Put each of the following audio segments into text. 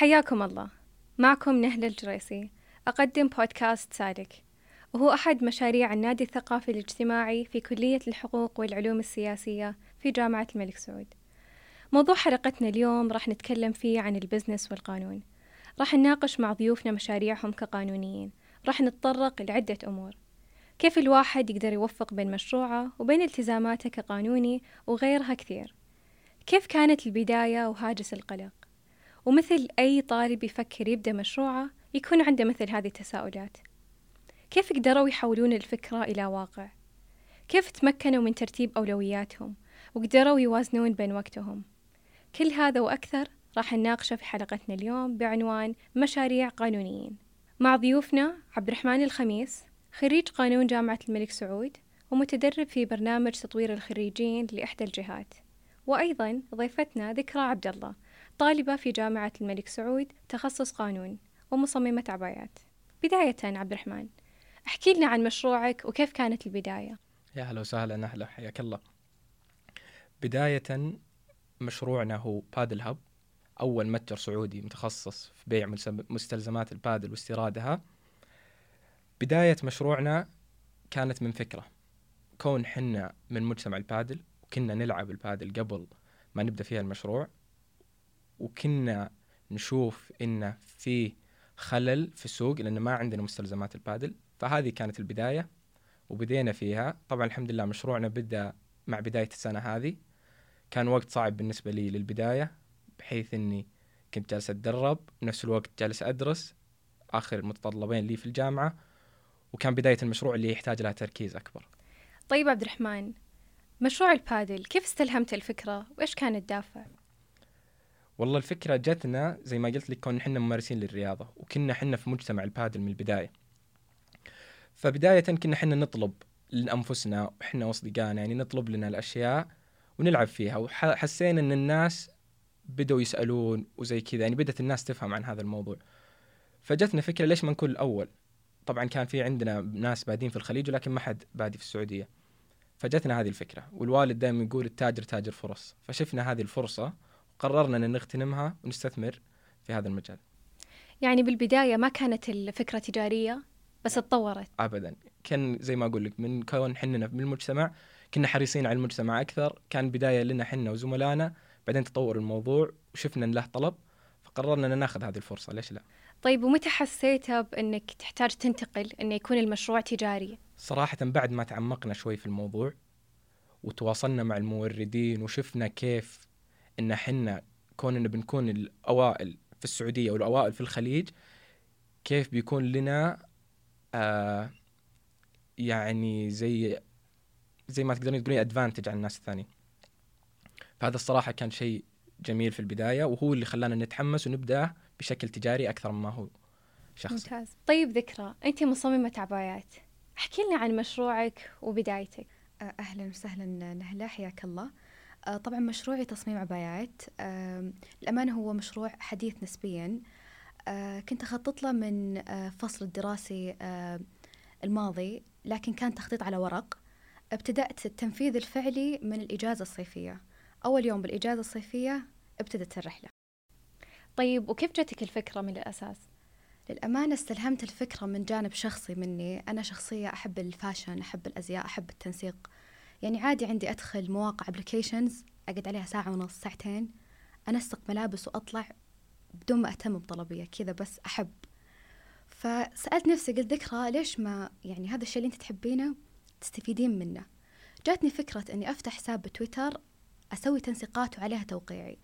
حياكم الله. معكم نهلة الجريسي. أقدم بودكاست سالك وهو أحد مشاريع النادي الثقافي الاجتماعي في كلية الحقوق والعلوم السياسية في جامعة الملك سعود. موضوع حلقتنا اليوم راح نتكلم فيه عن البزنس والقانون. راح نناقش مع ضيوفنا مشاريعهم كقانونيين. راح نتطرق لعدة أمور. كيف الواحد يقدر يوفق بين مشروعه وبين التزاماته كقانوني وغيرها كثير. كيف كانت البداية وهاجس القلق؟ ومثل أي طالب يفكر يبدأ مشروعه يكون عنده مثل هذه التساؤلات كيف قدروا يحولون الفكرة إلى واقع؟ كيف تمكنوا من ترتيب أولوياتهم وقدروا يوازنون بين وقتهم؟ كل هذا وأكثر راح نناقشه في حلقتنا اليوم بعنوان مشاريع قانونيين مع ضيوفنا عبد الرحمن الخميس خريج قانون جامعة الملك سعود ومتدرب في برنامج تطوير الخريجين لإحدى الجهات وأيضا ضيفتنا ذكرى عبد الله طالبة في جامعة الملك سعود تخصص قانون ومصممة عبايات. بداية عبد الرحمن احكي لنا عن مشروعك وكيف كانت البداية؟ يا هلا وسهلا أهلا حياك الله. بداية مشروعنا هو بادل هب أول متجر سعودي متخصص في بيع مستلزمات البادل واستيرادها. بداية مشروعنا كانت من فكرة. كون حنا من مجتمع البادل وكنا نلعب البادل قبل ما نبدأ فيها المشروع وكنا نشوف انه في خلل في السوق لأن ما عندنا مستلزمات البادل. فهذه كانت البداية وبدينا فيها. طبعا الحمد لله مشروعنا بدأ مع بداية السنة هذه. كان وقت صعب بالنسبة لي للبداية بحيث إني كنت جالس أتدرب نفس الوقت جالس أدرس آخر المتطلبين لي في الجامعة وكان بداية المشروع اللي يحتاج لها تركيز أكبر. طيب عبد الرحمن مشروع البادل كيف استلهمت الفكرة؟ وإيش كان الدافع؟ والله الفكرة جتنا زي ما قلت لك كون إحنا ممارسين للرياضة وكنا إحنا في مجتمع البادل من البداية. فبداية كنا إحنا نطلب لأنفسنا وإحنا واصدقائنا يعني نطلب لنا الأشياء ونلعب فيها وحسينا إن الناس بدأوا يسألون وزي كذا يعني بدأت الناس تفهم عن هذا الموضوع. فجتنا فكرة ليش ما نكون الأول؟ طبعا كان في عندنا ناس بادين في الخليج ولكن ما حد بادي في السعودية. فجتنا هذه الفكرة والوالد دائما يقول التاجر تاجر فرص. فشفنا هذه الفرصة قررنا أن نغتنمها ونستثمر في هذا المجال. يعني بالبداية ما كانت الفكرة تجارية بس تطورت. أبدا. كان زي ما أقول لك من كون حننا المجتمع كنا حريصين على المجتمع أكثر. كان بداية لنا حنا وزملائنا بعدين تطور الموضوع وشفنا أن له طلب فقررنا أن ناخذ هذه الفرصة. ليش لا؟ طيب ومتى حسيت بأنك تحتاج تنتقل أنه يكون المشروع تجاري؟ صراحة بعد ما تعمقنا شوي في الموضوع وتواصلنا مع الموردين وشفنا كيف إن إحنا كوننا بنكون الأوائل في السعودية والأوائل في الخليج كيف بيكون لنا آه يعني زي زي ما تقدرين تقولين ادفانتج عن الناس الثانيين. فهذا الصراحة كان شيء جميل في البداية وهو اللي خلانا نتحمس ونبدأ بشكل تجاري أكثر مما هو شخصي. ممتاز. طيب ذكرى. أنت مصممة عبايات. احكي لنا عن مشروعك وبدايتك. أهلا وسهلا نهلا حياك الله. آه، طبعا مشروعي تصميم عبايات. الأمانة هو مشروع حديث نسبيا. آه، كنت أخطط له من آه، فصل الدراسي الماضي لكن كان تخطيط على ورق. ابتدأت التنفيذ الفعلي من الإجازة الصيفية. أول يوم بالإجازة الصيفية ابتدت الرحلة. طيب وكيف جاتك الفكرة من الأساس؟ للأمانة استلهمت الفكرة من جانب شخصي مني. أنا شخصية أحب ال fashion أحب الأزياء أحب التنسيق. يعني عادي عندي أدخل مواقع applications أقعد عليها ساعة ونص ساعتين أنسق ملابس وأطلع بدون ما أهتم بطلبية كذا بس أحب. فسألت نفسي قلت ذكرى ليش ما يعني هذا الشيء اللي أنت تحبينه تستفيدين منه؟ جاتني فكرة أني أفتح حساب بتويتر أسوي تنسيقات وعليها توقيعي.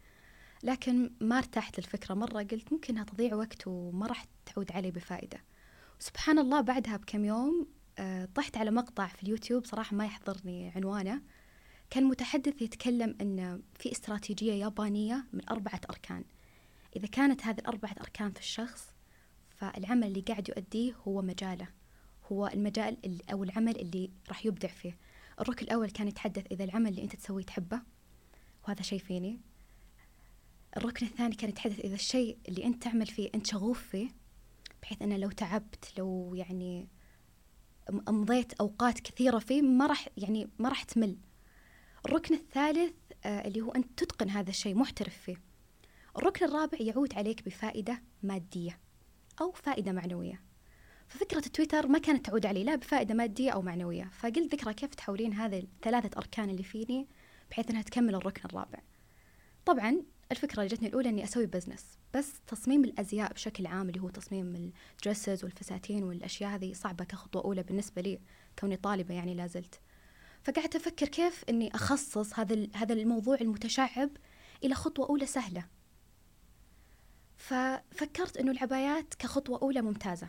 لكن ما ارتحت للفكرة مرة قلت ممكن إنها تضيع وقت وما راح تعود علي بفائدة. سبحان الله بعدها بكم يوم طحت على مقطع في اليوتيوب صراحة ما يحضرني عنوانه. كان متحدث يتكلم أن في استراتيجية يابانية من أربعة أركان. إذا كانت هذه الأربعة أركان في الشخص فالعمل اللي قاعد يؤديه هو مجاله. هو المجال أو العمل اللي راح يبدع فيه. الركن الأول كان يتحدث إذا العمل اللي أنت تسويه تحبه وهذا شيء فيني. الركن الثاني كان يتحدث إذا الشيء اللي أنت تعمل فيه أنت شغوف فيه بحيث أنه لو تعبت لو يعني أمضيت أوقات كثيرة فيه ما راح يعني ما راح تمل. الركن الثالث آه اللي هو أنت تتقن هذا الشيء محترف فيه. الركن الرابع يعود عليك بفائدة مادية أو فائدة معنوية. ففكرة تويتر ما كانت تعود علي لا بفائدة مادية أو معنوية. فقلت ذكرى كيف تحولين هذه الثلاثة أركان اللي فيني بحيث أنها تكمل الركن الرابع. طبعا الفكرة اللي جتني الأولى أني أسوي business بس تصميم الأزياء بشكل عام اللي هو تصميم ال dresses والفساتين والأشياء هذه صعبة كخطوة أولى بالنسبة لي كوني طالبة يعني لازلت فقعدت أفكر كيف أني أخصص هذا هذا الموضوع المتشعب إلى خطوة أولى سهلة. ففكرت أنه العبايات كخطوة أولى ممتازة.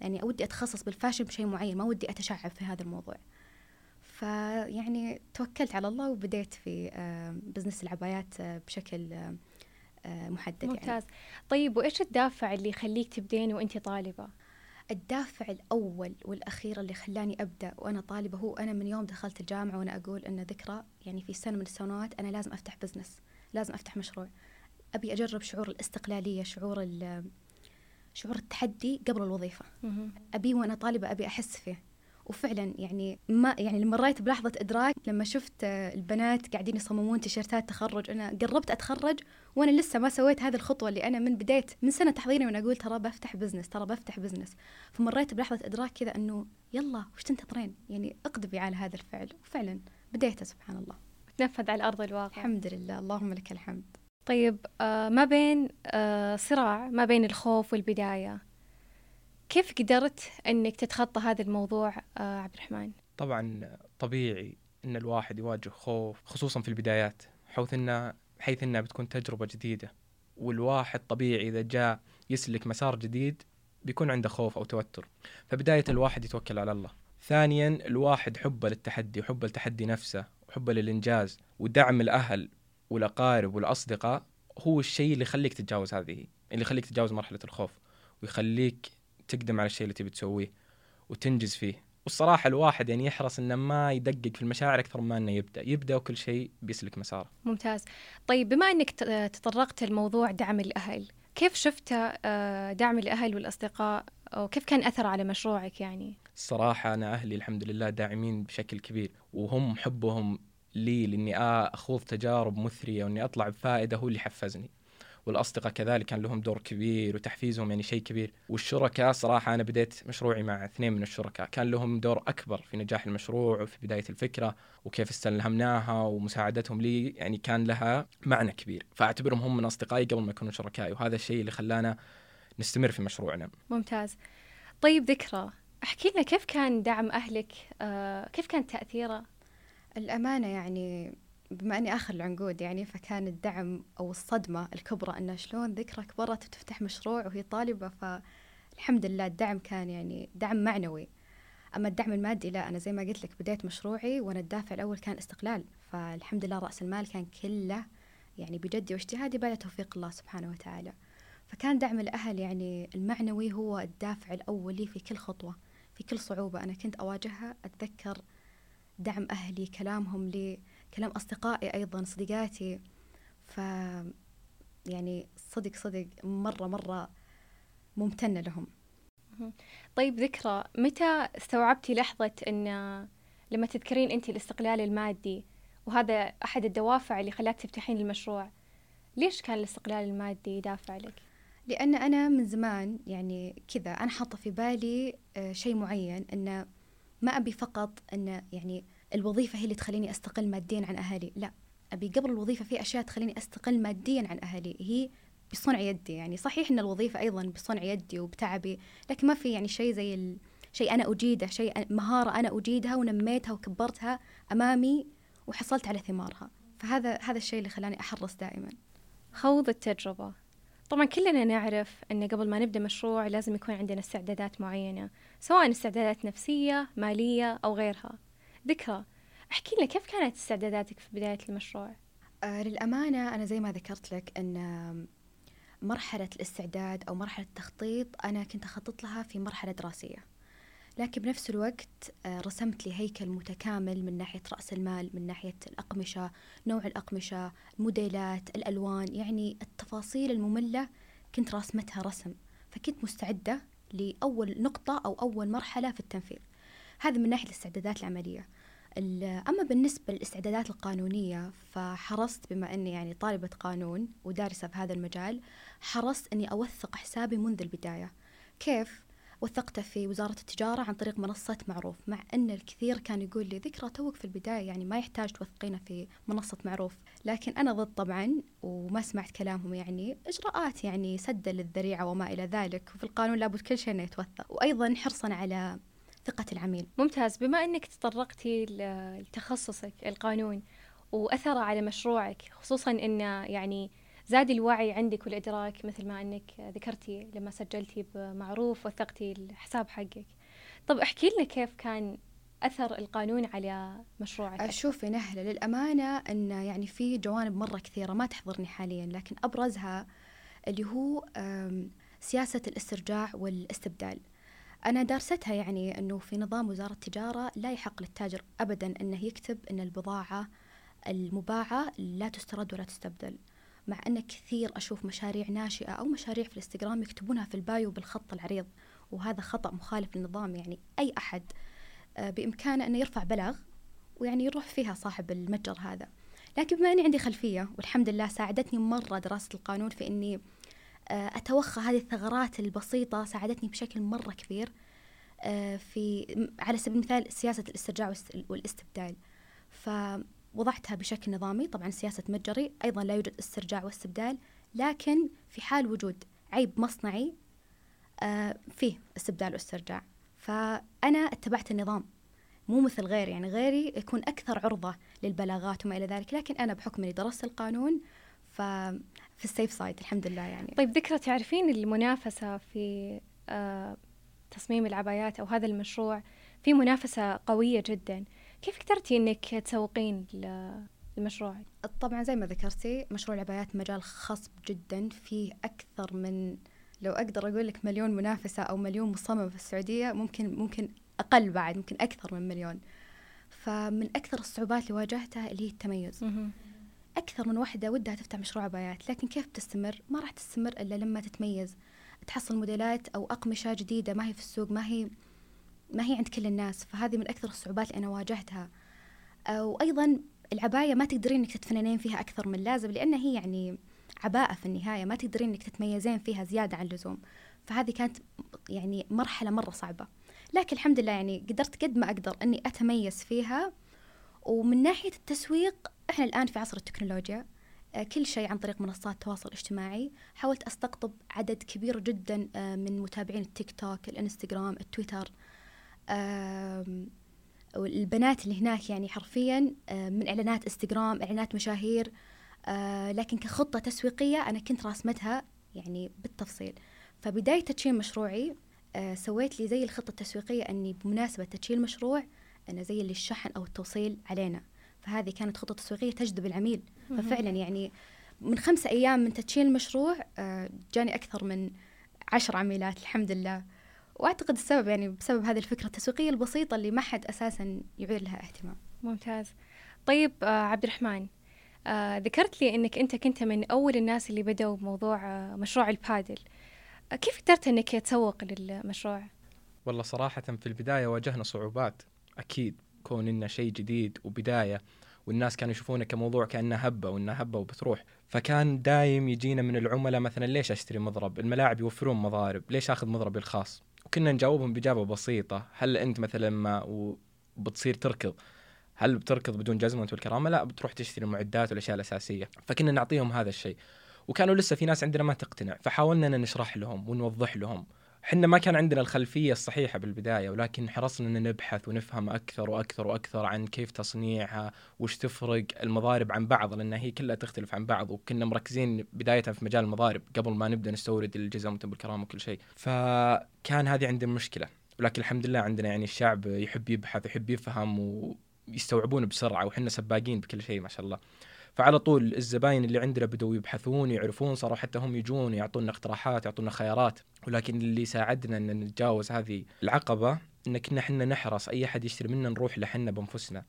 يعني ودي أتخصص بال fashion بشيء معين ما ودي أتشعب في هذا الموضوع. فيعني توكلت على الله وبديت في business العبايات آه، بشكل آه، محدد يعني. ممتاز يعني. طيب وإيش الدافع اللي يخليك تبدين وأنت طالبة؟ الدافع الأول والأخير اللي خلاني أبدأ وأنا طالبة هو أنا من يوم دخلت الجامعة وأنا أقول أن ذكرى يعني في سنة من السنوات أنا لازم أفتح business لازم أفتح مشروع أبي أجرب شعور الاستقلالية شعور شعور التحدي قبل الوظيفة أبي وأنا طالبة أبي أحس فيه وفعلا يعني ما يعني لما مريت بلحظة إدراك لما شفت البنات قاعدين يصممون تيشيرتات تخرج أنا قربت أتخرج وأنا لسه ما سويت هذه الخطوة اللي أنا من بداية من سنة تحضيري وأنا أقول ترى بفتح business ترى بفتح business. فمريت بلحظة إدراك كذا أنه يلا وش تنتظرين يعني اقدمي على هذا الفعل. وفعلا بديته سبحان الله. تنفذ على أرض الواقع. الحمد لله. اللهم لك الحمد. طيب آه ما بين آه صراع ما بين الخوف والبداية؟ كيف قدرت أنك تتخطى هذا الموضوع آه عبد الرحمن؟ طبعا طبيعي أن الواحد يواجه خوف خصوصا في البدايات حيث أنها حيث أنها بتكون تجربة جديدة. والواحد طبيعي إذا جاء يسلك مسار جديد بيكون عنده خوف أو توتر. فبداية الواحد يتوكل على الله. ثانيا الواحد حبه للتحدي وحبه لتحدي نفسه وحبه للإنجاز. ودعم الأهل والأقارب والأصدقاء هو الشيء اللي يخليك تتجاوز هذه اللي يخليك تتجاوز مرحلة الخوف. ويخليك تقدم على الشيء اللي تبي تسويه وتنجز فيه والصراحة الواحد يعني يحرص إنه ما يدقق في المشاعر أكثر ما إنه يبدأ، يبدأ وكل شيء بيسلك مساره. ممتاز. طيب بما إنك تطرقت لموضوع دعم الأهل، كيف شفت آه، دعم الأهل والأصدقاء وكيف كان اثره على مشروعك يعني؟ الصراحة أنا أهلي الحمد لله داعمين بشكل كبير وهم حبهم لي لإني أخوض تجارب مثرية وإني أطلع بفائدة هو اللي حفزني. والأصدقاء كذلك كان لهم دور كبير وتحفيزهم يعني شيء كبير. والشركاء صراحة أنا بديت مشروعي مع اثنين من الشركاء. كان لهم دور أكبر في نجاح المشروع وفي بداية الفكرة وكيف استلهمناها ومساعدتهم لي يعني كان لها معنى كبير. فأعتبرهم هم من أصدقائي قبل ما يكونوا شركائي وهذا الشيء اللي خلانا نستمر في مشروعنا. ممتاز. طيب ذكرى احكي لنا كيف كان دعم أهلك؟ آه كيف كان تأثيره؟ الأمانة يعني بما أني آخر العنقود يعني فكان الدعم أو الصدمة الكبرى انه شلون ذكرى كبرت وتفتح مشروع وهي طالبة فالحمد لله الدعم كان يعني دعم معنوي. أما الدعم المادي لا أنا زي ما قلت لك بديت مشروعي وأنا الدافع الأول كان استقلال فالحمد لله رأس المال كان كله يعني بجدي واجتهادي بعد توفيق الله سبحانه وتعالى. فكان دعم الأهل يعني المعنوي هو الدافع الأول لي في كل خطوة في كل صعوبة أنا كنت أواجهها. أتذكر دعم أهلي كلامهم لي كلام أصدقائي أيضا صديقاتي. ف يعني صدق صدق مرة مرة ممتنة لهم. طيب ذكرى متى استوعبتي لحظة أن لما تذكرين أنت الاستقلال المادي وهذا أحد الدوافع اللي خلاك تفتحين المشروع ليش كان الاستقلال المادي دافع لك؟ لأن أنا من زمان يعني كذا أنا حاطة في بالي آه، شيء معين أنه ما أبي فقط أنه يعني الوظيفة هي اللي تخليني أستقل ماديا عن أهلي. لا أبي قبل الوظيفة في أشياء تخليني أستقل ماديا عن أهلي. هي بصنع يدي. يعني صحيح أن الوظيفة أيضا بصنع يدي وبتعبي لكن ما في يعني شيء زي ال... شيء أنا أجيده شيء مهارة أنا أجيدها ونميتها وكبرتها أمامي وحصلت على ثمارها. فهذا هذا الشيء اللي خلاني أحرص دائما. خوض التجربة. طبعا كلنا نعرف أن قبل ما نبدأ مشروع لازم يكون عندنا استعدادات معينة سواء استعدادات نفسية مالية أو غيرها. ذكرى. احكي لنا كيف كانت استعداداتك في بداية المشروع؟ آه للأمانة أنا زي ما ذكرت لك أن مرحلة الاستعداد أو مرحلة التخطيط أنا كنت أخطط لها في مرحلة دراسية. لكن بنفس الوقت آه رسمت لي هيكل متكامل من ناحية رأس المال من ناحية الأقمشة نوع الأقمشة الموديلات الألوان يعني التفاصيل المملة كنت راسمتها رسم. فكنت مستعدة لأول نقطة أو أول مرحلة في التنفيذ. هذا من ناحية الاستعدادات العملية. ال- أما بالنسبة للاستعدادات القانونية فحرصت بما أني يعني طالبة قانون ودارسة في هذا المجال حرصت أني أوثق حسابي منذ البداية. كيف؟ وثقته في وزارة التجارة عن طريق منصة معروف مع أن الكثير كان يقول لي ذكرى توك في البداية يعني ما يحتاج توثقينه في منصة معروف. لكن أنا ضد طبعا وما سمعت كلامهم يعني إجراءات يعني سدا للذريعة وما إلى ذلك. وفي القانون لابد كل شيء أنه يتوثق. وأيضا حرصا على ثقة العميل. ممتاز. بما أنك تطرقتي لتخصصك القانون وأثر على مشروعك خصوصا أنه يعني زاد الوعي عندك والإدراك مثل ما أنك ذكرتي لما سجلتي بمعروف وثقتي الحساب حقك. طب احكي لنا كيف كان أثر القانون على مشروعك؟ أشوف يا نهلة للأمانة أن يعني في جوانب مرة كثيرة ما تحضرني حاليا لكن أبرزها اللي هو أم، سياسة الإسترجاع والإستبدال. أنا دارستها يعني أنه في نظام وزارة التجارة لا يحق للتاجر أبدا أنه يكتب أن البضاعة المباعة لا تسترد ولا تستبدل مع أن كثير أشوف مشاريع ناشئة أو مشاريع في الإنستغرام يكتبونها في البايو بالخط العريض وهذا خطأ مخالف للنظام يعني أي أحد آه، بإمكانه أنه يرفع بلاغ ويعني يروح فيها صاحب المتجر هذا. لكن بما أني عندي خلفية والحمد لله ساعدتني مرة دراسة القانون في أني أتوخى هذه الثغرات البسيطة ساعدتني بشكل مرة كبير آه، في على سبيل المثال سياسة الاسترجاع والاست- والاستبدال. فوضعتها بشكل نظامي طبعا سياسة متجري أيضا لا يوجد استرجاع واستبدال لكن في حال وجود عيب مصنعي آه، فيه استبدال واسترجاع. فأنا اتبعت النظام مو مثل غيري يعني غيري يكون أكثر عرضة للبلاغات وما إلى ذلك لكن أنا بحكم أني درست القانون ففي السيف سايد الحمد لله يعني. طيب ذكرى تعرفين المنافسة في آه، تصميم العبايات أو هذا المشروع في منافسة قوية جدا؟ كيف قدرتي أنك تسوقين لمشروعك؟ طبعا زي ما ذكرتي مشروع العبايات مجال خصب جدا فيه أكثر من لو أقدر أقول لك مليون منافسة أو مليون مصمم في السعودية ممكن ممكن أقل بعد ممكن أكثر من مليون. فمن أكثر الصعوبات اللي واجهتها اللي هي التميز. أكثر من واحدة ودها تفتح مشروع عبايات لكن كيف بتستمر؟ ما راح تستمر إلا لما تتميز تحصل موديلات أو أقمشة جديدة ما هي في السوق ما هي ما هي عند كل الناس. فهذه من أكثر الصعوبات اللي أنا واجهتها. وأيضا العباية ما تقدرين إنك تتفننين فيها أكثر من لازم لأن هي يعني عباءة في النهاية ما تقدرين إنك تتميزين فيها زيادة عن اللزوم. فهذه كانت يعني مرحلة مرة صعبة. لكن الحمد لله يعني قدرت قد ما أقدر أني أتميز فيها ومن ناحية التسويق إحنا الآن في عصر التكنولوجيا. آه، كل شيء عن طريق منصات التواصل الاجتماعي حاولت أستقطب عدد كبير جدا آه، من متابعين التيك توك الإنستغرام التويتر. آم، والبنات اللي هناك يعني حرفيا آه، من إعلانات إنستغرام إعلانات مشاهير. لكن كخطة تسويقية أنا كنت راسمتها يعني بالتفصيل. فبداية تدشين مشروعي سويت لي زي الخطة التسويقية أني بمناسبة تدشين المشروع أنا زي اللي الشحن أو التوصيل علينا. فهذه كانت خطة تسويقية تجذب العميل. ففعلا يعني من خمسة أيام من تدشين المشروع آه، جاني أكثر من عشر عميلات الحمد لله. وأعتقد السبب يعني بسبب هذه الفكرة التسويقية البسيطة اللي ما حد أساسا يعير لها اهتمام. ممتاز. طيب آه، عبد الرحمن آه، ذكرت لي أنك أنت كنت من أول الناس اللي بدأوا بموضوع آه، مشروع البادل. آه، كيف قدرت أنك تسوق للمشروع؟ والله صراحة في البداية واجهنا صعوبات. أكيد كون إنه شيء جديد وبداية والناس كانوا يشوفونه كموضوع كأنه هبة وإنه هبة وبتروح. فكان دايم يجينا من العملاء مثلا ليش أشتري مضرب؟ الملاعب يوفرون مضارب ليش أخذ مضربي الخاص؟ وكنا نجاوبهم بإجابة بسيطة. هل أنت مثلا ما وبتصير تركض؟ هل بتركض بدون جزمة وانت بالكرامة؟ لا بتروح تشتري المعدات والأشياء الأساسية. فكنا نعطيهم هذا الشيء. وكانوا لسه في ناس عندنا ما تقتنع فحاولنا أن نشرح لهم ونوضح لهم. حنا ما كان عندنا الخلفية الصحيحة بالبداية ولكن حرصنا أن نبحث ونفهم أكثر وأكثر وأكثر عن كيف تصنيعها وش تفرق المضارب عن بعض لأن هي كلها تختلف عن بعض وكنا مركزين بداية في مجال المضارب قبل ما نبدأ نستورد الجزم بالكرامة وكل شيء. فكان هذه عندنا مشكلة ولكن الحمد لله عندنا يعني الشعب يحب يبحث يحب يفهم ويستوعبون بسرعة وحنا سباقين بكل شيء ما شاء الله. فعلى طول الزباين اللي عندنا بدأوا يبحثون يعرفون صاروا حتى هم يجون يعطونا اقتراحات يعطونا خيارات. ولكن اللي ساعدنا إن نتجاوز هذه العقبة إن كنا إحنا نحرص أي أحد يشتري منا نروح له حنا بأنفسنا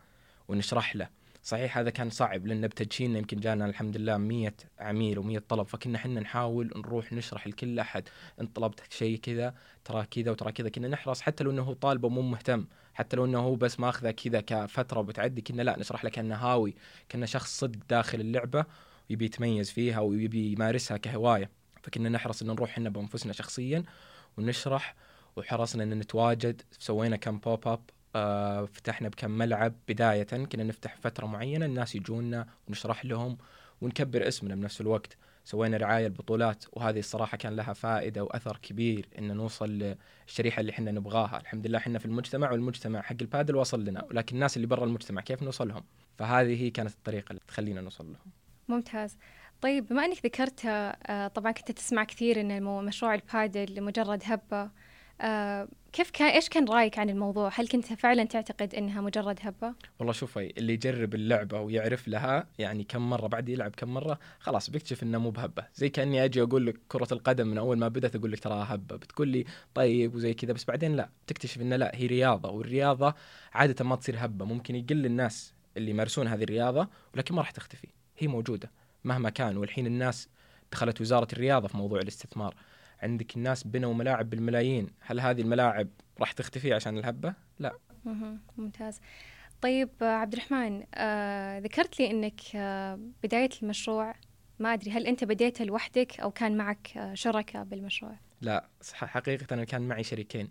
ونشرح له. صحيح هذا كان صعب لأن بتدشيننا يمكن جانا الحمد لله 100 عميل و100 طلب فكنا إحنا نحاول نروح نشرح لكل أحد أنت طلبت شيء كذا ترى كذا وترى كذا كنا نحرص حتى لو إنه هو طالب ومو مهتم حتى لو إنه هو بس ماخذه كذا كفترة بتعدي كنا لا نشرح لك انه هاوي كنا شخص صدق داخل اللعبة ويبي يتميز فيها ويبي يمارسها كهواية فكنا نحرص ان نروح إحنا بأنفسنا شخصيا ونشرح وحرصنا ان نتواجد سوينا كم pop up آه فتحنا بكم ملعب بداية كنا نفتح فترة معينة الناس يجونا ونشرح لهم ونكبر اسمنا بنفس الوقت. سوينا رعاية البطولات وهذه الصراحة كان لها فائدة وأثر كبير إن نوصل للشريحة اللي إحنا نبغاها. الحمد لله إحنا في المجتمع والمجتمع حق البادل وصل لنا ولكن الناس اللي برا المجتمع كيف نوصلهم؟ فهذه هي كانت الطريقة اللي تخلينا نوصل لهم. ممتاز. طيب بما إنك ذكرت آه، طبعا كنت تسمع كثير إن مشروع البادل مجرد هبة كيف كان إيش كان رأيك عن الموضوع؟ هل كنت فعلا تعتقد إنها مجرد هبة؟ والله شوفي اللي يجرب اللعبة ويعرف لها يعني كم مرة بعد يلعب كم مرة خلاص بيكتشف انها مو بهبة، زي كأني أجي أقول لك كرة القدم من أول ما بدأت أقول لك تراها هبة، بتقول لي طيب وزي كذا بس بعدين لا تكتشف انها لا هي رياضة والرياضة عادة ما تصير هبة، ممكن يقل الناس اللي يمارسون هذه الرياضة ولكن ما راح تختفي، هي موجودة مهما كان والحين الناس دخلت وزارة الرياضة في موضوع الاستثمار. عندك الناس بنوا ملاعب بالملايين. هل هذه الملاعب راح تختفي عشان الهبة؟ لا. ممتاز. طيب عبد الرحمن آه ذكرت لي إنك آه بداية المشروع ما أدري هل أنت بديته لوحدك أو كان معك آه شركاء بالمشروع؟ لا. حقيقة أنا كان معي شريكين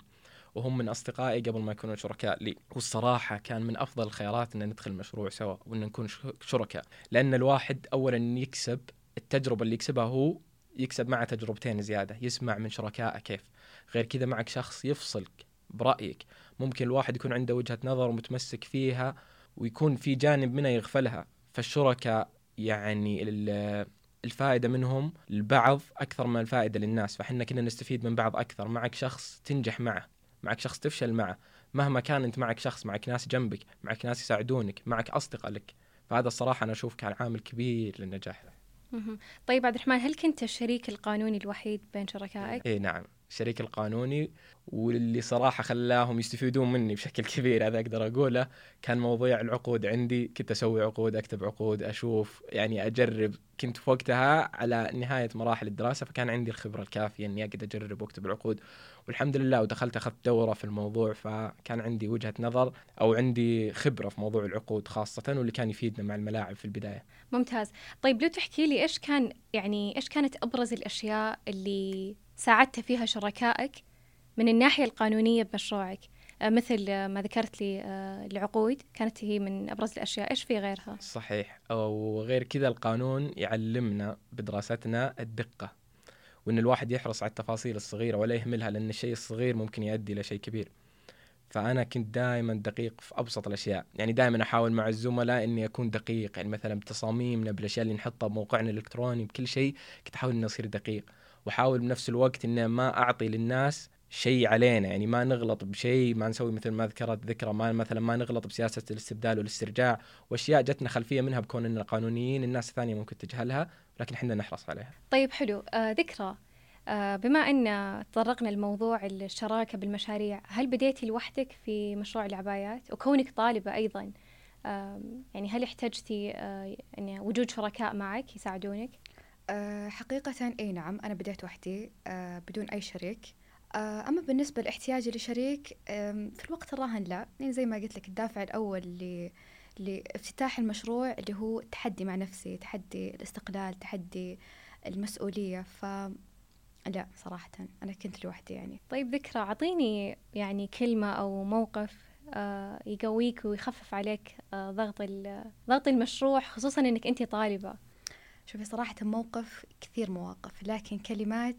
وهم من أصدقائي قبل ما يكونوا شركاء لي. والصراحة كان من أفضل الخيارات إن ندخل المشروع سوا وإن نكون شركاء. لأن الواحد اولا يكسب التجربة اللي يكسبها هو يكسب معه تجربتين زيادة يسمع من شركائه كيف. غير كذا معك شخص يفصلك برأيك. ممكن الواحد يكون عنده وجهة نظر ومتمسك فيها ويكون في جانب منها يغفلها. فالشركاء يعني الفائدة منهم البعض أكثر من الفائدة للناس. فحنا كنا نستفيد من بعض أكثر. معك شخص تنجح معه معك شخص تفشل معه. مهما كان أنت معك شخص معك ناس جنبك معك ناس يساعدونك معك أصدقاء لك. فهذا الصراحة أنا أشوف كان عامل كبير للنجاح. طيب عبد الرحمن هل كنت الشريك القانوني الوحيد بين شركائك؟ اي نعم الشريك القانوني واللي صراحة خلاهم يستفيدون مني بشكل كبير هذا أقدر أقوله. كان موضوع العقود عندي كنت أسوي عقود أكتب عقود أشوف يعني أجرب. كنت في وقتها على نهاية مراحل الدراسة فكان عندي الخبرة الكافية إني أقدر أجرب وأكتب العقود. والحمد لله ودخلت أخذت دورة في الموضوع فكان عندي وجهة نظر أو عندي خبرة في موضوع العقود خاصة واللي كان يفيدنا مع الملاعب في البداية. ممتاز. طيب لو تحكي لي إيش كان يعني إيش كانت أبرز الأشياء اللي ساعدت فيها شركائك من الناحية القانونية بمشروعك. آه، مثل ما ذكرت لي آه، العقود كانت هي من أبرز الأشياء. إيش في غيرها؟ صحيح. وغير كذا القانون يعلمنا بدراستنا الدقة وإن الواحد يحرص على التفاصيل الصغيرة ولا يهملها لأن الشيء الصغير ممكن يؤدي إلى شيء كبير. فأنا كنت دائما دقيق في أبسط الأشياء. يعني دائما أحاول مع الزملاء إني أكون دقيق. يعني مثلا بتصاميمنا بالأشياء اللي نحطها بموقعنا الإلكتروني بكل شيء كنت أحاول إني أصير دقيق. واحاول بنفس الوقت اني ما أعطي للناس شيء علينا يعني ما نغلط بشيء ما نسوي مثل ما ذكرت ذكرى ما مثلا ما نغلط بسياسة الاستبدال والاسترجاع وأشياء جتنا خلفية منها بكون قانونيين الناس الثانية ممكن تجهلها لكن إحنا نحرص عليها. طيب حلو آه ذكرى آه بما إن تطرقنا لموضوع الشراكة بالمشاريع هل بديتي لوحدك في مشروع العبايات وكونك طالبة أيضا آه يعني هل احتجتي آه يعني وجود شركاء معك يساعدونك؟ آه حقيقة إي نعم أنا بديت وحدي آه بدون أي شريك. آه أما بالنسبة لاحتياجي لشريك في الوقت الراهن لا. يعني زي ما قلت لك الدافع الأول اللي لافتتاح المشروع اللي هو تحدي مع نفسي تحدي الاستقلال تحدي المسؤولية. ف لا صراحة أنا كنت لوحدي يعني. طيب ذكرى أعطيني يعني كلمة أو موقف يقويك ويخفف عليك ضغط ضغط المشروع خصوصا إنك انت طالبة. شوفي صراحة موقف كثير مواقف لكن كلمات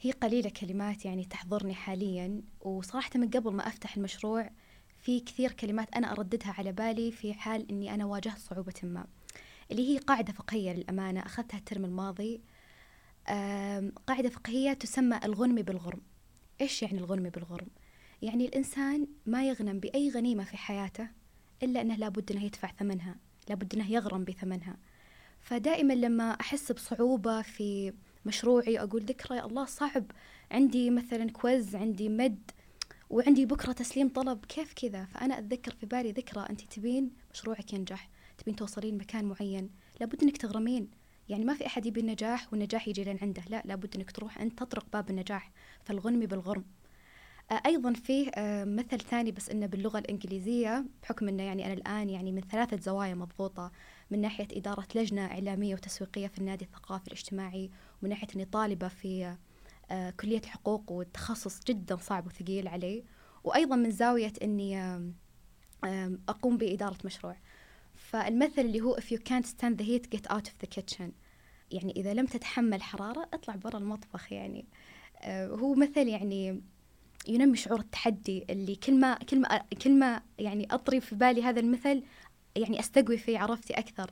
هي قليلة كلمات يعني تحضرني حاليا. وصراحة من قبل ما أفتح المشروع في كثير كلمات أنا أرددها على بالي في حال أني أنا واجهت صعوبة ما. اللي هي قاعدة فقهية للأمانة أخذتها الترم الماضي. قاعدة فقهية تسمى الغنم بالغرم. إيش يعني الغنم بالغرم؟ يعني الإنسان ما يغنم بأي غنيمة في حياته إلا أنه لابد أنه يدفع ثمنها لابد أنه يغرم بثمنها. فدائما لما أحس بصعوبة في مشروعي أقول ذكرى يا الله صعب. عندي مثلا كويز عندي مد وعندي بكرة تسليم طلب. كيف كذا؟ فأنا أتذكر في بالي ذكرى. أنت تبين مشروعك ينجح تبين توصلين مكان معين. لابد أنك تغرمين. يعني ما في أحد يبي النجاح والنجاح يجي لين عنده. لا لابد أنك تروح أنت تطرق باب النجاح. فالغنم بالغرم. أيضا فيه مثل ثاني بس إنه باللغة الإنجليزية بحكم إنه يعني أنا الآن يعني من ثلاثة زوايا مضبوطه من ناحية إدارة لجنة إعلامية وتسويقية في النادي الثقافي الاجتماعي ومن ناحية إني طالبة في آه، كلية الحقوق والتخصص جدا صعب وثقيل علي. وأيضا من زاوية إني أقوم بإدارة مشروع. فالمثل اللي هو if you can't stand the heat get out of the kitchen. يعني إذا لم تتحمل حرارة اطلع برا المطبخ يعني. هو مثل يعني ينمي شعور التحدي اللي كل ما كل ما كل ما يعني أطري في بالي هذا المثل يعني استقوي فيه عرفتي أكثر.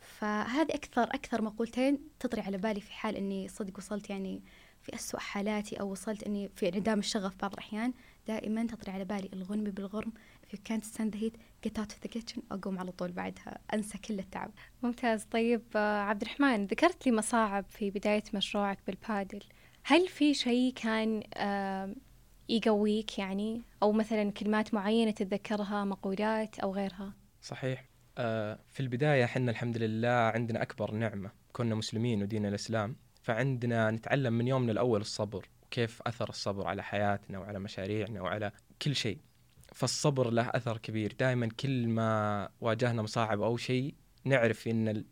فهذه أكثر أكثر مقولتين تطري على بالي في حال إني صدق وصلت يعني في أسوأ حالاتي أو وصلت إني في انعدام الشغف بعض الأحيان دائما تطري على بالي الغنم بالغرم if you can't stand the heat get out أقوم على طول بعدها أنسى كل التعب. ممتاز. طيب آه، عبد الرحمن ذكرت لي مصاعب في بداية مشروعك بالبادل. هل في شيء كان يقويك يعني؟ أو مثلا كلمات معينة تتذكرها مقولات أو غيرها؟ صحيح. آه في البداية حنا الحمد لله عندنا أكبر نعمة كنا مسلمين ودين الإسلام. فعندنا نتعلم من يومنا الأول الصبر وكيف أثر الصبر على حياتنا وعلى مشاريعنا وعلى كل شيء. فالصبر له أثر كبير. دائما كل ما واجهنا مصاعب أو شيء نعرف إن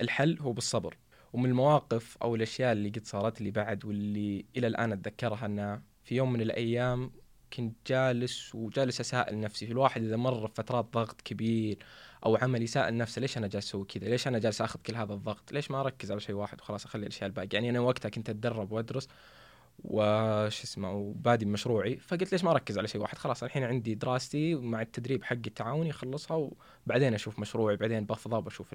الحل هو بالصبر. ومن المواقف أو الأشياء اللي قد صارت لي بعد واللي إلى الآن أتذكرها أنها في يوم من الأيام كنت جالس وجالس اسائل نفسي الواحد إذا مر بفترات ضغط كبير أو عمل يسائل نفسه ليش أنا جالس أسوي كذا؟ ليش أنا جالس أخذ كل هذا الضغط؟ ليش ما أركز على شيء واحد وخلاص أخلي الأشياء الباقيه؟ يعني أنا وقتها كنت أتدرب وأدرس وش اسمه وبادي بمشروعي فقلت ليش ما أركز على شيء واحد خلاص الحين عندي دراستي مع التدريب حقي التعاوني أخلصها وبعدين أشوف مشروعي بعدين بفضى بشوف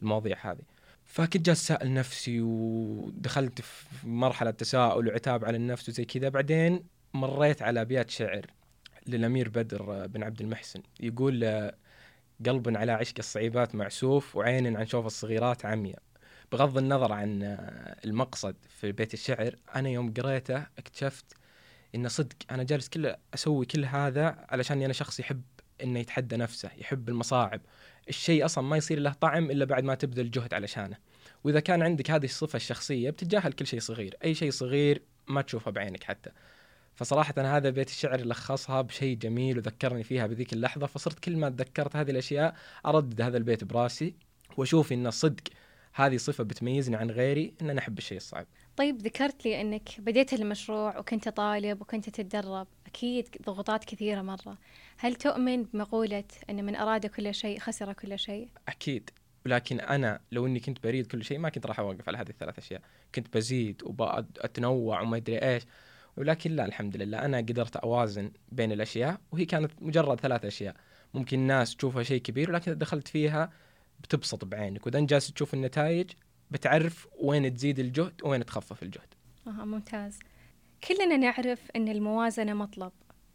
المواضيع هذه فكنت جالس أسأل نفسي ودخلت في مرحلة تساؤل وعتاب على النفس وزي كذا بعدين مريت على أبيات شعر للأمير بدر بن عبد المحسن. يقول قلب على عشق الصعيبات معسوف وعين عن شوف الصغيرات عمية بغض النظر عن المقصد في بيت الشعر أنا يوم قريته اكتشفت إن صدق أنا جالس كل أسوي كل هذا علشان أنا شخص يحب إنه يتحدى نفسه يحب المصاعب. الشيء أصلا ما يصير له طعم إلا بعد ما تبذل جهد علشانه. وإذا كان عندك هذه الصفة الشخصية بتتجاهل كل شيء صغير. أي شيء صغير ما تشوفه بعينك حتى. فصراحة أنا هذا بيت الشعر لخصها بشيء جميل وذكرني فيها بذيك اللحظة فصرت كل ما تذكرت هذه الأشياء أردد هذا البيت براسي وأشوف إن صدق هذه صفة بتميزني عن غيري إن أنا أحب الشيء الصعب. طيب ذكرت لي أنك بديت المشروع وكنت طالب وكنت تتدرب أكيد ضغوطات كثيرة مرة. هل تؤمن بمقولة أن من أراد كل شيء خسر كل شيء؟ أكيد ولكن أنا لو إني كنت بريد كل شيء ما كنت راح أوقف على هذه الثلاث أشياء. كنت بزيد وأتنوع وما أدري إيش. ولكن لا الحمد لله. أنا قدرت أوازن بين الأشياء وهي كانت مجرد ثلاث أشياء. ممكن الناس تشوفها شيء كبير ولكن دخلت فيها بتبسط بعينك. وإذا جالس تشوف النتائج بتعرف وين تزيد الجهد وين تخفف الجهد. آه ممتاز. كلنا نعرف أن الموازنة مطلب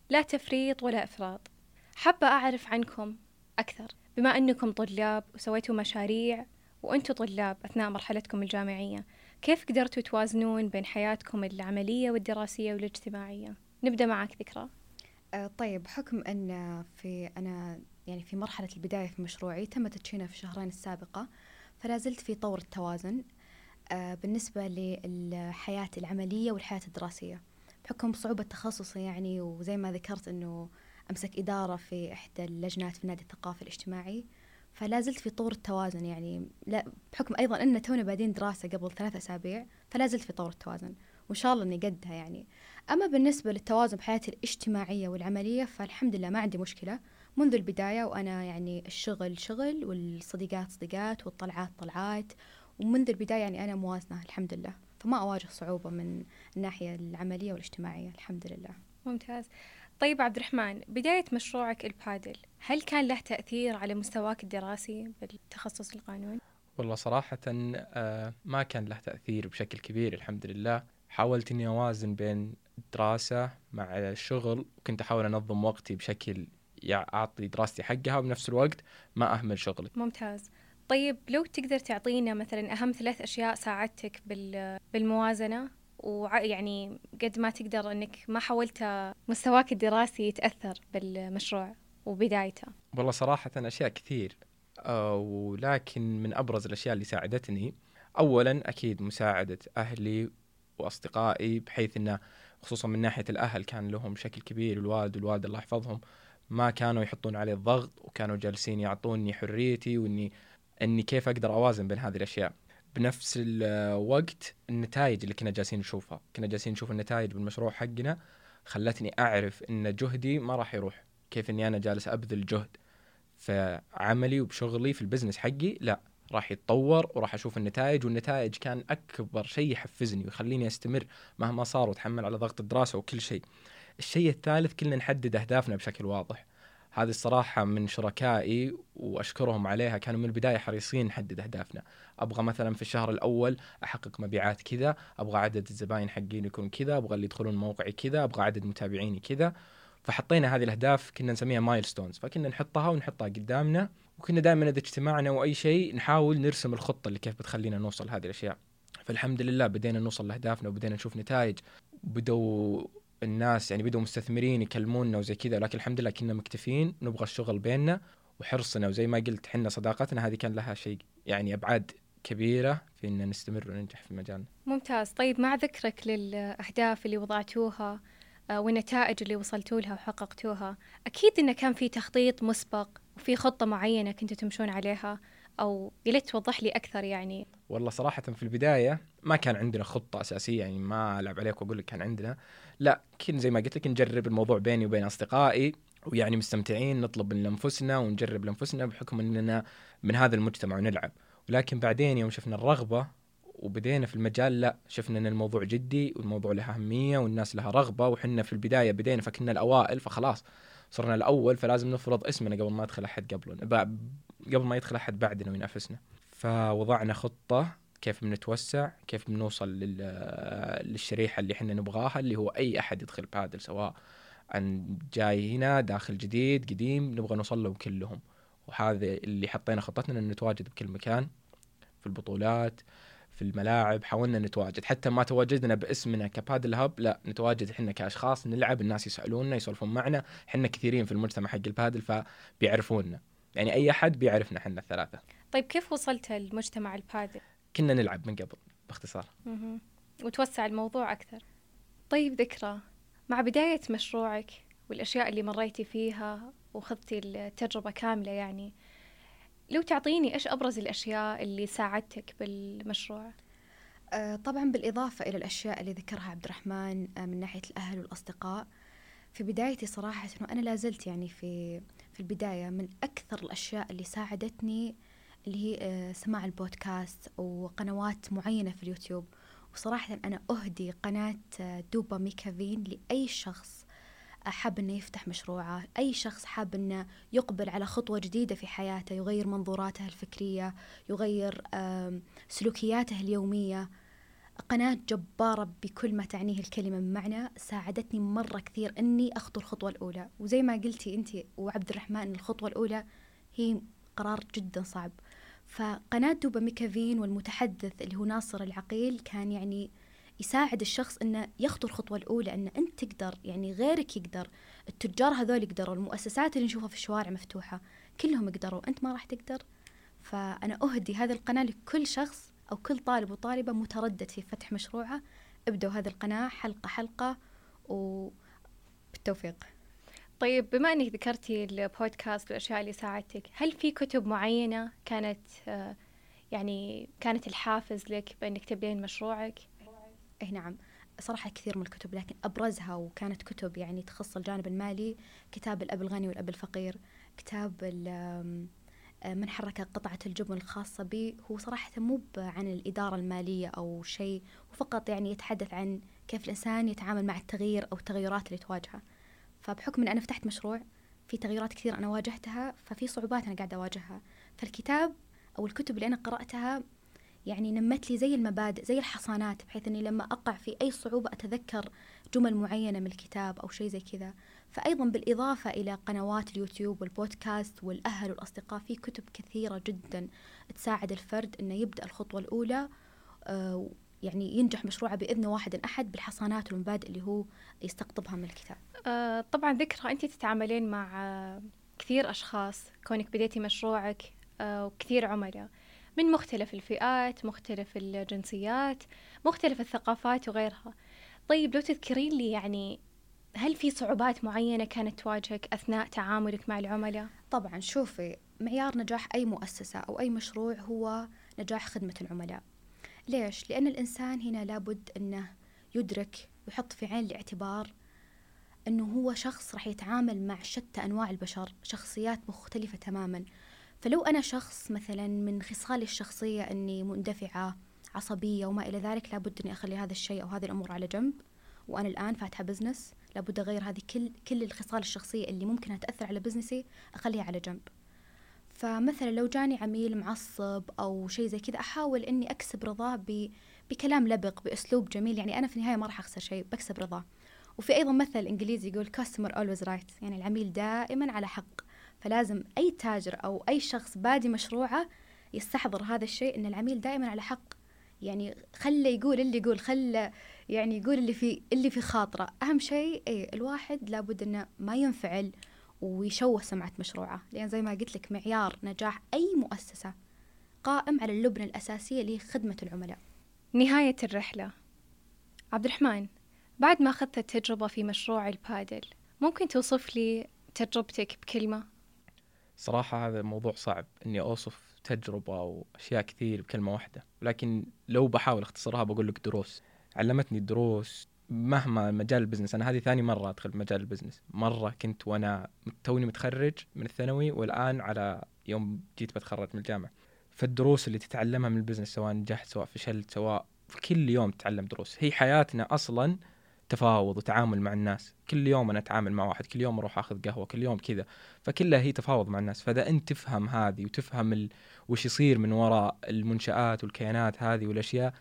لا تفريط ولا إفراط. حابة أعرف عنكم أكثر. بما أنكم طلاب وسويتوا مشاريع وأنتوا طلاب أثناء مرحلتكم الجامعية كيف قدرتوا توازنون بين حياتكم العملية والدراسية والاجتماعية؟ نبدأ معك ذكرى أه طيب بحكم أن في أنا يعني في مرحلة البداية في مشروعي تم تدشينه في الشهرين السابقة فلا زلت في طور التوازن أه بالنسبة للحياة العملية والحياة الدراسية بحكم صعوبة تخصصي يعني وزي ما ذكرت أنه أمسك إدارة في إحدى اللجنات في النادي الثقافي الاجتماعي فلا زلت في طور التوازن يعني لا بحكم أيضا أن تونا بادين دراسة قبل ثلاث أسابيع فلا زلت في طور التوازن وإن شاء الله إني قدها يعني. أما بالنسبة للتوازن بحياتي الاجتماعية والعملية فالحمد لله ما عندي مشكلة. منذ البداية وأنا يعني الشغل شغل والصديقات صديقات والطلعات طلعات ومنذ البداية يعني أنا موازنة الحمد لله. فما أواجه صعوبة من الناحية العملية والاجتماعية الحمد لله. ممتاز. طيب عبد الرحمن بداية مشروعك البادل هل كان له تأثير على مستواك الدراسي بالتخصص القانون؟ والله صراحة آه، ما كان له تأثير بشكل كبير الحمد لله حاولت إني أوازن بين الدراسة مع الشغل وكنت أحاول أنظم وقتي بشكل أعطي دراستي حقها وبنفس الوقت ما أهمل شغلي. ممتاز. طيب لو تقدر تعطينا مثلا أهم ثلاث أشياء ساعدتك بالموازنة ويعني قد ما تقدر إنك ما حاولت مستواك الدراسي يتأثر بالمشروع وبدايته. والله صراحة أشياء كثير آه، ولكن من أبرز الأشياء اللي ساعدتني أولا أكيد مساعدة أهلي وأصدقائي بحيث أنه خصوصا من ناحية الأهل كان لهم شكل كبير الوالد والوالدة الله يحفظهم ما كانوا يحطون علي الضغط وكانوا جالسين يعطوني حريتي وإني إني كيف أقدر أوازن بين هذه الأشياء. بنفس الوقت النتائج اللي كنا جالسين نشوفها كنا جالسين نشوف النتائج بالمشروع حقنا خلتني أعرف إن جهدي ما راح يروح كيف إني أنا جالس أبذل جهد في عملي وبشغلي في البزنس حقي لا راح يتطور وراح أشوف النتائج والنتائج كان أكبر شيء يحفزني ويخليني أستمر مهما صار وأتحمل على ضغط الدراسة وكل شيء. الشيء الثالث كلنا نحدد أهدافنا بشكل واضح. هذه الصراحة من شركائي وأشكرهم عليها. كانوا من البداية حريصين نحدد أهدافنا. أبغى مثلا في الشهر الأول أحقق مبيعات كذا أبغى عدد الزباين حقين يكون كذا أبغى اللي يدخلون موقعي كذا أبغى عدد متابعيني كذا. فحطينا هذه الأهداف كنا نسميها مايلستونز فكنا نحطها ونحطها قدامنا وكنا دائما إذا اجتمعنا أو أي شيء نحاول نرسم الخطة اللي كيف بتخلينا نوصل هذه الأشياء. فالحمد لله بدينا نوصل لأهدافنا وبدينا نشوف نتائج. بدوا الناس يعني بدوا مستثمرين يكلمونا وزي كذا لكن الحمد لله كنا مكتفين نبغى الشغل بيننا وحرصنا. وزي ما قلت حنا صداقتنا هذه كان لها شيء يعني أبعاد كبيرة في ان نستمر وننجح في مجالنا. ممتاز، طيب مع ذكرك للأهداف اللي وضعتوها آه، والنتائج اللي وصلتوا لها وحققتوها، أكيد انه كان في تخطيط مسبق وفي خطة معينة كنتوا تمشون عليها أو يا توضح لي أكثر يعني. والله صراحة في البداية ما كان عندنا خطة أساسية يعني ما ألعب عليك وأقول لك كان عندنا. لا كنا زي ما قلت لك نجرب الموضوع بيني وبين أصدقائي ويعني مستمتعين نطلب من أنفسنا ونجرب لأنفسنا بحكم أننا من هذا المجتمع ونلعب. ولكن بعدين يوم شفنا الرغبة وبدينا في المجال لا شفنا إن الموضوع جدي والموضوع له أهمية والناس لها رغبة وحنا في البداية بدينا فكنا الأوائل فخلاص صرنا الأول فلازم نفرض اسمنا قبل ما يدخل أحد قبلنا قبل ما يدخل أحد بعدنا وينافسنا. فوضعنا خطة كيف بنتوسع كيف بنوصل للشريحة اللي إحنا نبغاها اللي هو أي أحد يدخل بادل سواء ان جاي هنا داخل جديد قديم نبغى نوصل لهم كلهم. وهذا اللي حطينا خطتنا إن نتواجد بكل مكان في البطولات في الملاعب حاولنا نتواجد. حتى ما تواجدنا باسمنا كبادل هاب لا نتواجد إحنا كأشخاص نلعب الناس يسالوننا يسولفون معنا. إحنا كثيرين في المجتمع حق البادل فبيعرفونا. يعني أي أحد بيعرفنا إحنا الثلاثة. طيب كيف وصلت المجتمع البادل؟ كنا نلعب من قبل باختصار. وتوسع الموضوع أكثر. طيب ذكرى مع بداية مشروعك والأشياء اللي مريتي فيها وخذتي التجربه كاملة يعني لو تعطيني إيش أبرز الأشياء اللي ساعدتك بالمشروع؟ آه طبعا بالإضافة إلى الأشياء اللي ذكرها عبد الرحمن آه من ناحية الأهل والأصدقاء في بدايتي صراحة إنه أنا لازلت يعني في في البداية من أكثر الأشياء اللي ساعدتني اللي هي آه سماع البودكاست وقنوات معينة في اليوتيوب. وصراحة أنا أهدي قناة آه، دوبا ميكافين لأي شخص حاب إنه يفتح مشروعه أي شخص حاب إنه يقبل على خطوة جديدة في حياته يغير منظوراته الفكرية يغير سلوكياته اليومية. قناة جبارة بكل ما تعنيه الكلمة من معنى ساعدتني مرة كثير أني أخطو الخطوة الأولى. وزي ما قلتي أنت وعبد الرحمن الخطوة الأولى هي قرار جدا صعب. فقناة دوبا ميكافين والمتحدث اللي هو ناصر العقيل كان يعني يساعد الشخص إنه يخطو الخطوة الأولى انه أنت تقدر يعني غيرك يقدر. التجار هذول يقدروا المؤسسات اللي نشوفها في الشوارع مفتوحة كلهم يقدروا أنت ما راح تقدر. فأنا أهدي هذه القناة لكل شخص أو كل طالب وطالبة متردد في فتح مشروعه. ابدوا هذه القناة حلقة حلقة وبالتوفيق. طيب بما إنك ذكرتي البودكاست والأشياء اللي ساعدتك هل في كتب معينة كانت آه، يعني كانت الحافز لك بإنك تبدين مشروعك؟ اي نعم. صراحة كثير من الكتب لكن أبرزها وكانت كتب يعني تخص الجانب المالي كتاب الأب الغني والأب الفقير كتاب آه، من حرك قطعة الجبن الخاصة بي. هو صراحة مو عن الإدارة المالية أو شيء وفقط يعني يتحدث عن كيف الإنسان يتعامل مع التغيير أو التغيرات اللي تواجهه. فبحكم أن أنا فتحت مشروع في تغييرات كثير أنا واجهتها ففي صعوبات أنا قاعدة أواجهها. فالكتاب أو الكتب اللي أنا قرأتها يعني نمت لي زي المبادئ زي الحصانات بحيث إني لما أقع في أي صعوبة أتذكر جمل معينة من الكتاب أو شيء زي كذا. فايضا بالإضافة إلى قنوات اليوتيوب والبودكاست والأهل والأصدقاء في كتب كثيرة جدا تساعد الفرد إنه يبدأ الخطوة الأولى آه، يعني ينجح مشروعه بإذن واحد أحد بالحصانات والمبادئ اللي هو يستقطبها من الكتاب. آه طبعا ذكرى أنت تتعاملين مع آه كثير أشخاص كونك بديتي مشروعك آه وكثير عملاء. من مختلف الفئات مختلف الجنسيات مختلف الثقافات وغيرها. طيب لو تذكرين لي يعني هل في صعوبات معينة كانت تواجهك أثناء تعاملك مع العملاء؟ طبعا شوفي معيار نجاح أي مؤسسة أو أي مشروع هو نجاح خدمة العملاء. ليش؟ لأن الإنسان هنا لابد أنه يدرك ويحط في عين الاعتبار أنه هو شخص راح يتعامل مع شتى أنواع البشر شخصيات مختلفة تماما. فلو أنا شخص مثلا من خصالي الشخصية أني مندفعة عصبية وما إلى ذلك لابد أني أخلي هذا الشيء أو هذه الأمور على جنب. وأنا الآن فاتحة business لابد أغير هذه كل كل الخصال الشخصية اللي ممكن تأثر على business ي أخليها على جنب. فمثلا لو جاني عميل معصب أو شيء زي كذا أحاول إني أكسب رضاه بكلام لبق بأسلوب جميل. يعني أنا في النهاية ما راح أخسر شيء بكسب رضاه وفي أيضا مثل إنجليزي يقول customer always right. يعني العميل دائما على حق. فلازم أي تاجر أو أي شخص بادي مشروعه يستحضر هذا الشيء إن العميل دائما على حق. يعني خله يقول اللي يقول خله يعني يقول اللي في اللي في خاطره. أهم شيء اي الواحد لابد إنه ما ينفعل ويشوه سمعة مشروعه. لأن زي ما قلت لك معيار نجاح أي مؤسسة قائم على اللبنة الأساسية اللي هي خدمة العملاء. نهاية الرحلة. عبد الرحمن بعد ما أخذت التجربة في مشروع البادل ممكن توصف لي تجربتك بكلمة؟ صراحة هذا موضوع صعب إني أوصف تجربة وأشياء كثير بكلمة واحدة ولكن لو بحاول أختصرها بقول لك دروس. علمتني دروس مهما مجال ال business أنا هذه ثاني مرة أدخل مجال ال business. مرة كنت وأنا توني متخرج من الثانوي والآن على يوم جيت بتخرج من الجامعة. فالدروس اللي تتعلمها من ال business سواء نجحت سواء فشلت سواء في كل يوم تتعلم دروس. هي حياتنا أصلا تفاوض وتعامل مع الناس. كل يوم أنا أتعامل مع واحد كل يوم أروح أخذ قهوة كل يوم كذا. فكلها هي تفاوض مع الناس. فإذا أنت تفهم هذه وتفهم ال... وش يصير من وراء المنشآت والكيانات هذه والأشياء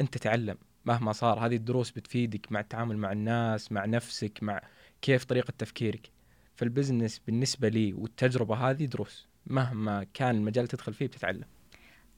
أنت تعلم. مهما صار هذه الدروس بتفيدك مع التعامل مع الناس مع نفسك مع كيف طريقة تفكيرك. فالبزنس بالنسبة لي والتجربة هذه دروس مهما كان المجال تدخل فيه بتتعلم.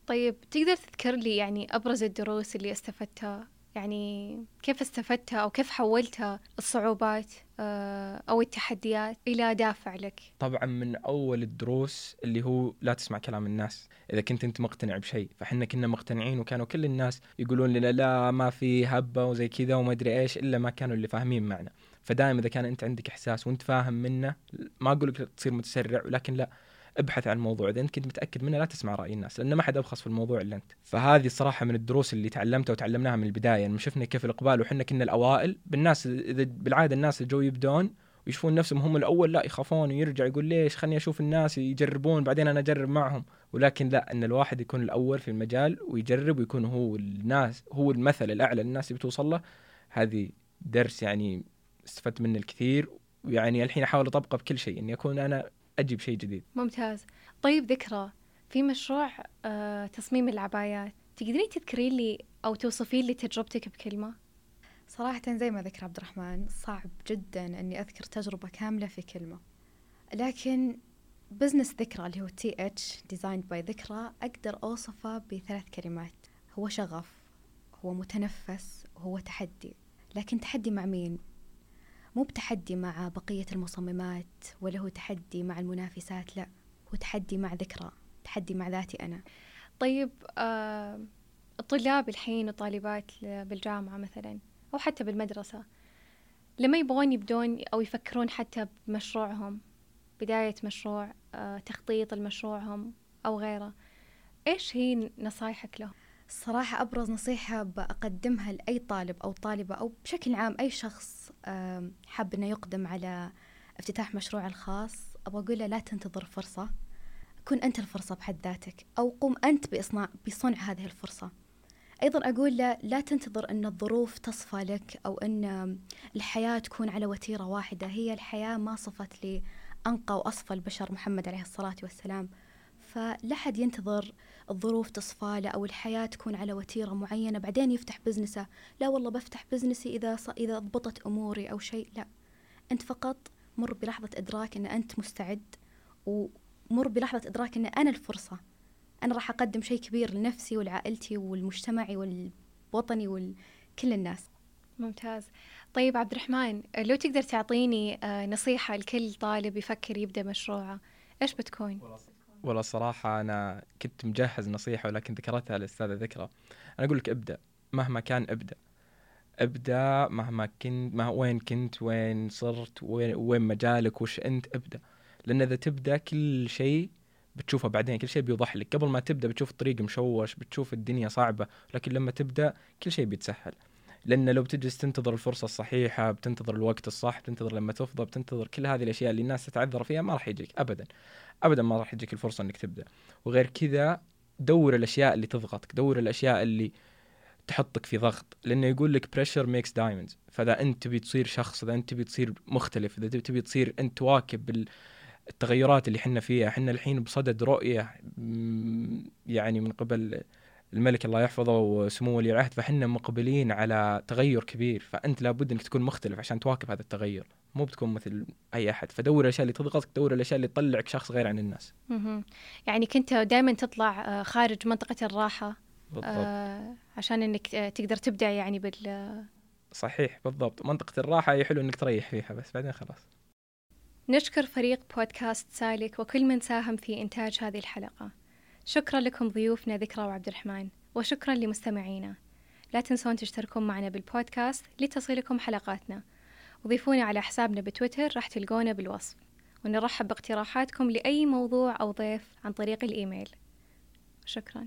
طيب تقدر تذكر لي يعني أبرز الدروس اللي استفدتها؟ يعني كيف استفدتها أو كيف حولتها الصعوبات آه، أو التحديات إلى دافع لك؟ طبعا من أول الدروس اللي هو لا تسمع كلام الناس. إذا كنت أنت مقتنع بشيء فحنا كنا مقتنعين وكانوا كل الناس يقولون لنا لا ما في هبة وزي كذا وما أدري إيش إلا ما كانوا اللي فاهمين معنا. فدائما إذا كان أنت عندك إحساس وأنت فاهم منه ما أقول لك تصير متسرع ولكن لا. ابحث عن الموضوع إذا أنت كنت متأكد منه لا تسمع رأي الناس لأن ما حد أبخص في الموضوع إلا أنت. فهذه الصراحه من الدروس اللي تعلمتها وتعلمناها من البداية يعني شفنا كيف الإقبال وحنا كنا الأوائل بالناس إذا بالعادة الناس اللي جو يبدون ويشوفون نفسهم هم الأول لا يخافون ويرجع يقول ليش خلني أشوف الناس يجربون بعدين أنا أجرب معهم. ولكن لا إن الواحد يكون الأول في المجال ويجرب ويكون هو الناس هو المثل الأعلى للناس اللي بتوصل له. هذه درس يعني استفدت منه الكثير ويعني الحين أحاول أطبقه بكل شيء إني أكون أنا أجيب شيء جديد. ممتاز. طيب ذكرى في مشروع آه تصميم العبايات تقدرين تذكرين لي أو توصفين لي تجربتك بكلمة؟ صراحة زي ما ذكر عبد الرحمن صعب جدا إني أذكر تجربة كاملة في كلمة. لكن business ذكرى اللي هو TH designed by ذكرى أقدر أوصفه بثلاث كلمات. هو شغف هو متنفس وهو تحدي. لكن تحدي مع مين؟ مو بتحدي مع بقية المصممات ولا هو تحدي مع المنافسات لا هو تحدي مع ذكرى تحدي مع ذاتي أنا طيب آه الطلاب الحين وطالبات بالجامعة مثلا أو حتى بالمدرسة لما يبغون يبدون أو يفكرون حتى بمشروعهم بداية مشروع آه تخطيط لمشروعهم أو غيره إيش هي نصايحك لهم؟ الصراحة أبرز نصيحة بقدمها لأي طالب أو طالبة أو بشكل عام أي شخص حاب أنه يقدم على افتتاح مشروع الخاص. أبغى أقول له لا تنتظر فرصة. كن أنت الفرصة بحد ذاتك أو قم أنت بإصناع بصنع هذه الفرصة. أيضا أقول له لا تنتظر أن الظروف تصفى لك أو أن الحياة تكون على وتيرة واحدة. هي الحياة ما صفت لأنقى وأصفى البشر محمد عليه الصلاة والسلام. فلا حد ينتظر الظروف تصفى له أو الحياة تكون على وتيرة معينة بعدين يفتح بزنسه. لا والله بفتح بزنسي إذا ص... إذا ضبطت أموري أو شيء لا. أنت فقط مر بلحظة إدراك أن أنت مستعد ومر بلحظة إدراك أن أنا الفرصة. أنا راح أقدم شيء كبير لنفسي ولعائلتي ولمجتمعي وطني وكل الناس. ممتاز. طيب عبد الرحمن لو تقدر تعطيني آه، نصيحة لكل طالب يفكر يبدأ مشروعه إيش بتكون؟ والله الصراحة أنا كنت مجهز نصيحة ولكن ذكرتها الأستاذة ذكرى. أنا أقول لك ابدأ مهما كان ابدأ. ابدأ مهما كنت ما وين كنت وين صرت وين, وين مجالك وش أنت ابدأ. لأن إذا تبدأ كل شيء بتشوفه بعدين كل شيء بيوضح لك. قبل ما تبدأ بتشوف الطريق مشوش بتشوف الدنيا صعبة لكن لما تبدأ كل شيء بيتسهل. لأن لو بتجلس تنتظر الفرصة الصحيحة بتنتظر الوقت الصح بتنتظر لما تفضى بتنتظر كل هذه الأشياء اللي الناس تتعذر فيها ما راح يجيك ابدا. ابدا ما راح يجيك الفرصة إنك تبدأ. وغير كذا دور الأشياء اللي تضغطك دور الأشياء اللي تحطك في ضغط لأنه يقول لك pressure makes diamonds فإذا أنت تبي تصير شخص إذا أنت تبي تصير مختلف إذا تبي تصير أنت تواكب التغيرات اللي حنا فيها حنا الحين بصدد رؤية يعني من قبل الملك الله يحفظه وسمو ولي العهد فحنا مقبلين على تغير كبير فأنت لابد إنك تكون مختلف عشان تواكب هذا التغير. مو بتكون مثل أي أحد. فدور الأشياء اللي تضغطك دور الأشياء اللي تطلعك شخص غير عن الناس. يعني كنت دائما تطلع آه، خارج منطقة الراحة بالضبط. آه عشان إنك آه، تقدر تبدع يعني بال صحيح بالضبط. منطقة الراحة هي حلو إنك تريح فيها بس بعدين خلاص. نشكر فريق بودكاست سالك وكل من ساهم في إنتاج هذه الحلقة. شكرا لكم ضيوفنا ذكرى وعبد الرحمن وشكرا لمستمعينا. لا تنسون تشتركون معنا بالبودكاست لتصلكم حلقاتنا. وضيفونا على حسابنا بتويتر راح تلقونا بالوصف. ونرحب باقتراحاتكم لأي موضوع أو ضيف عن طريق الإيميل. شكراً.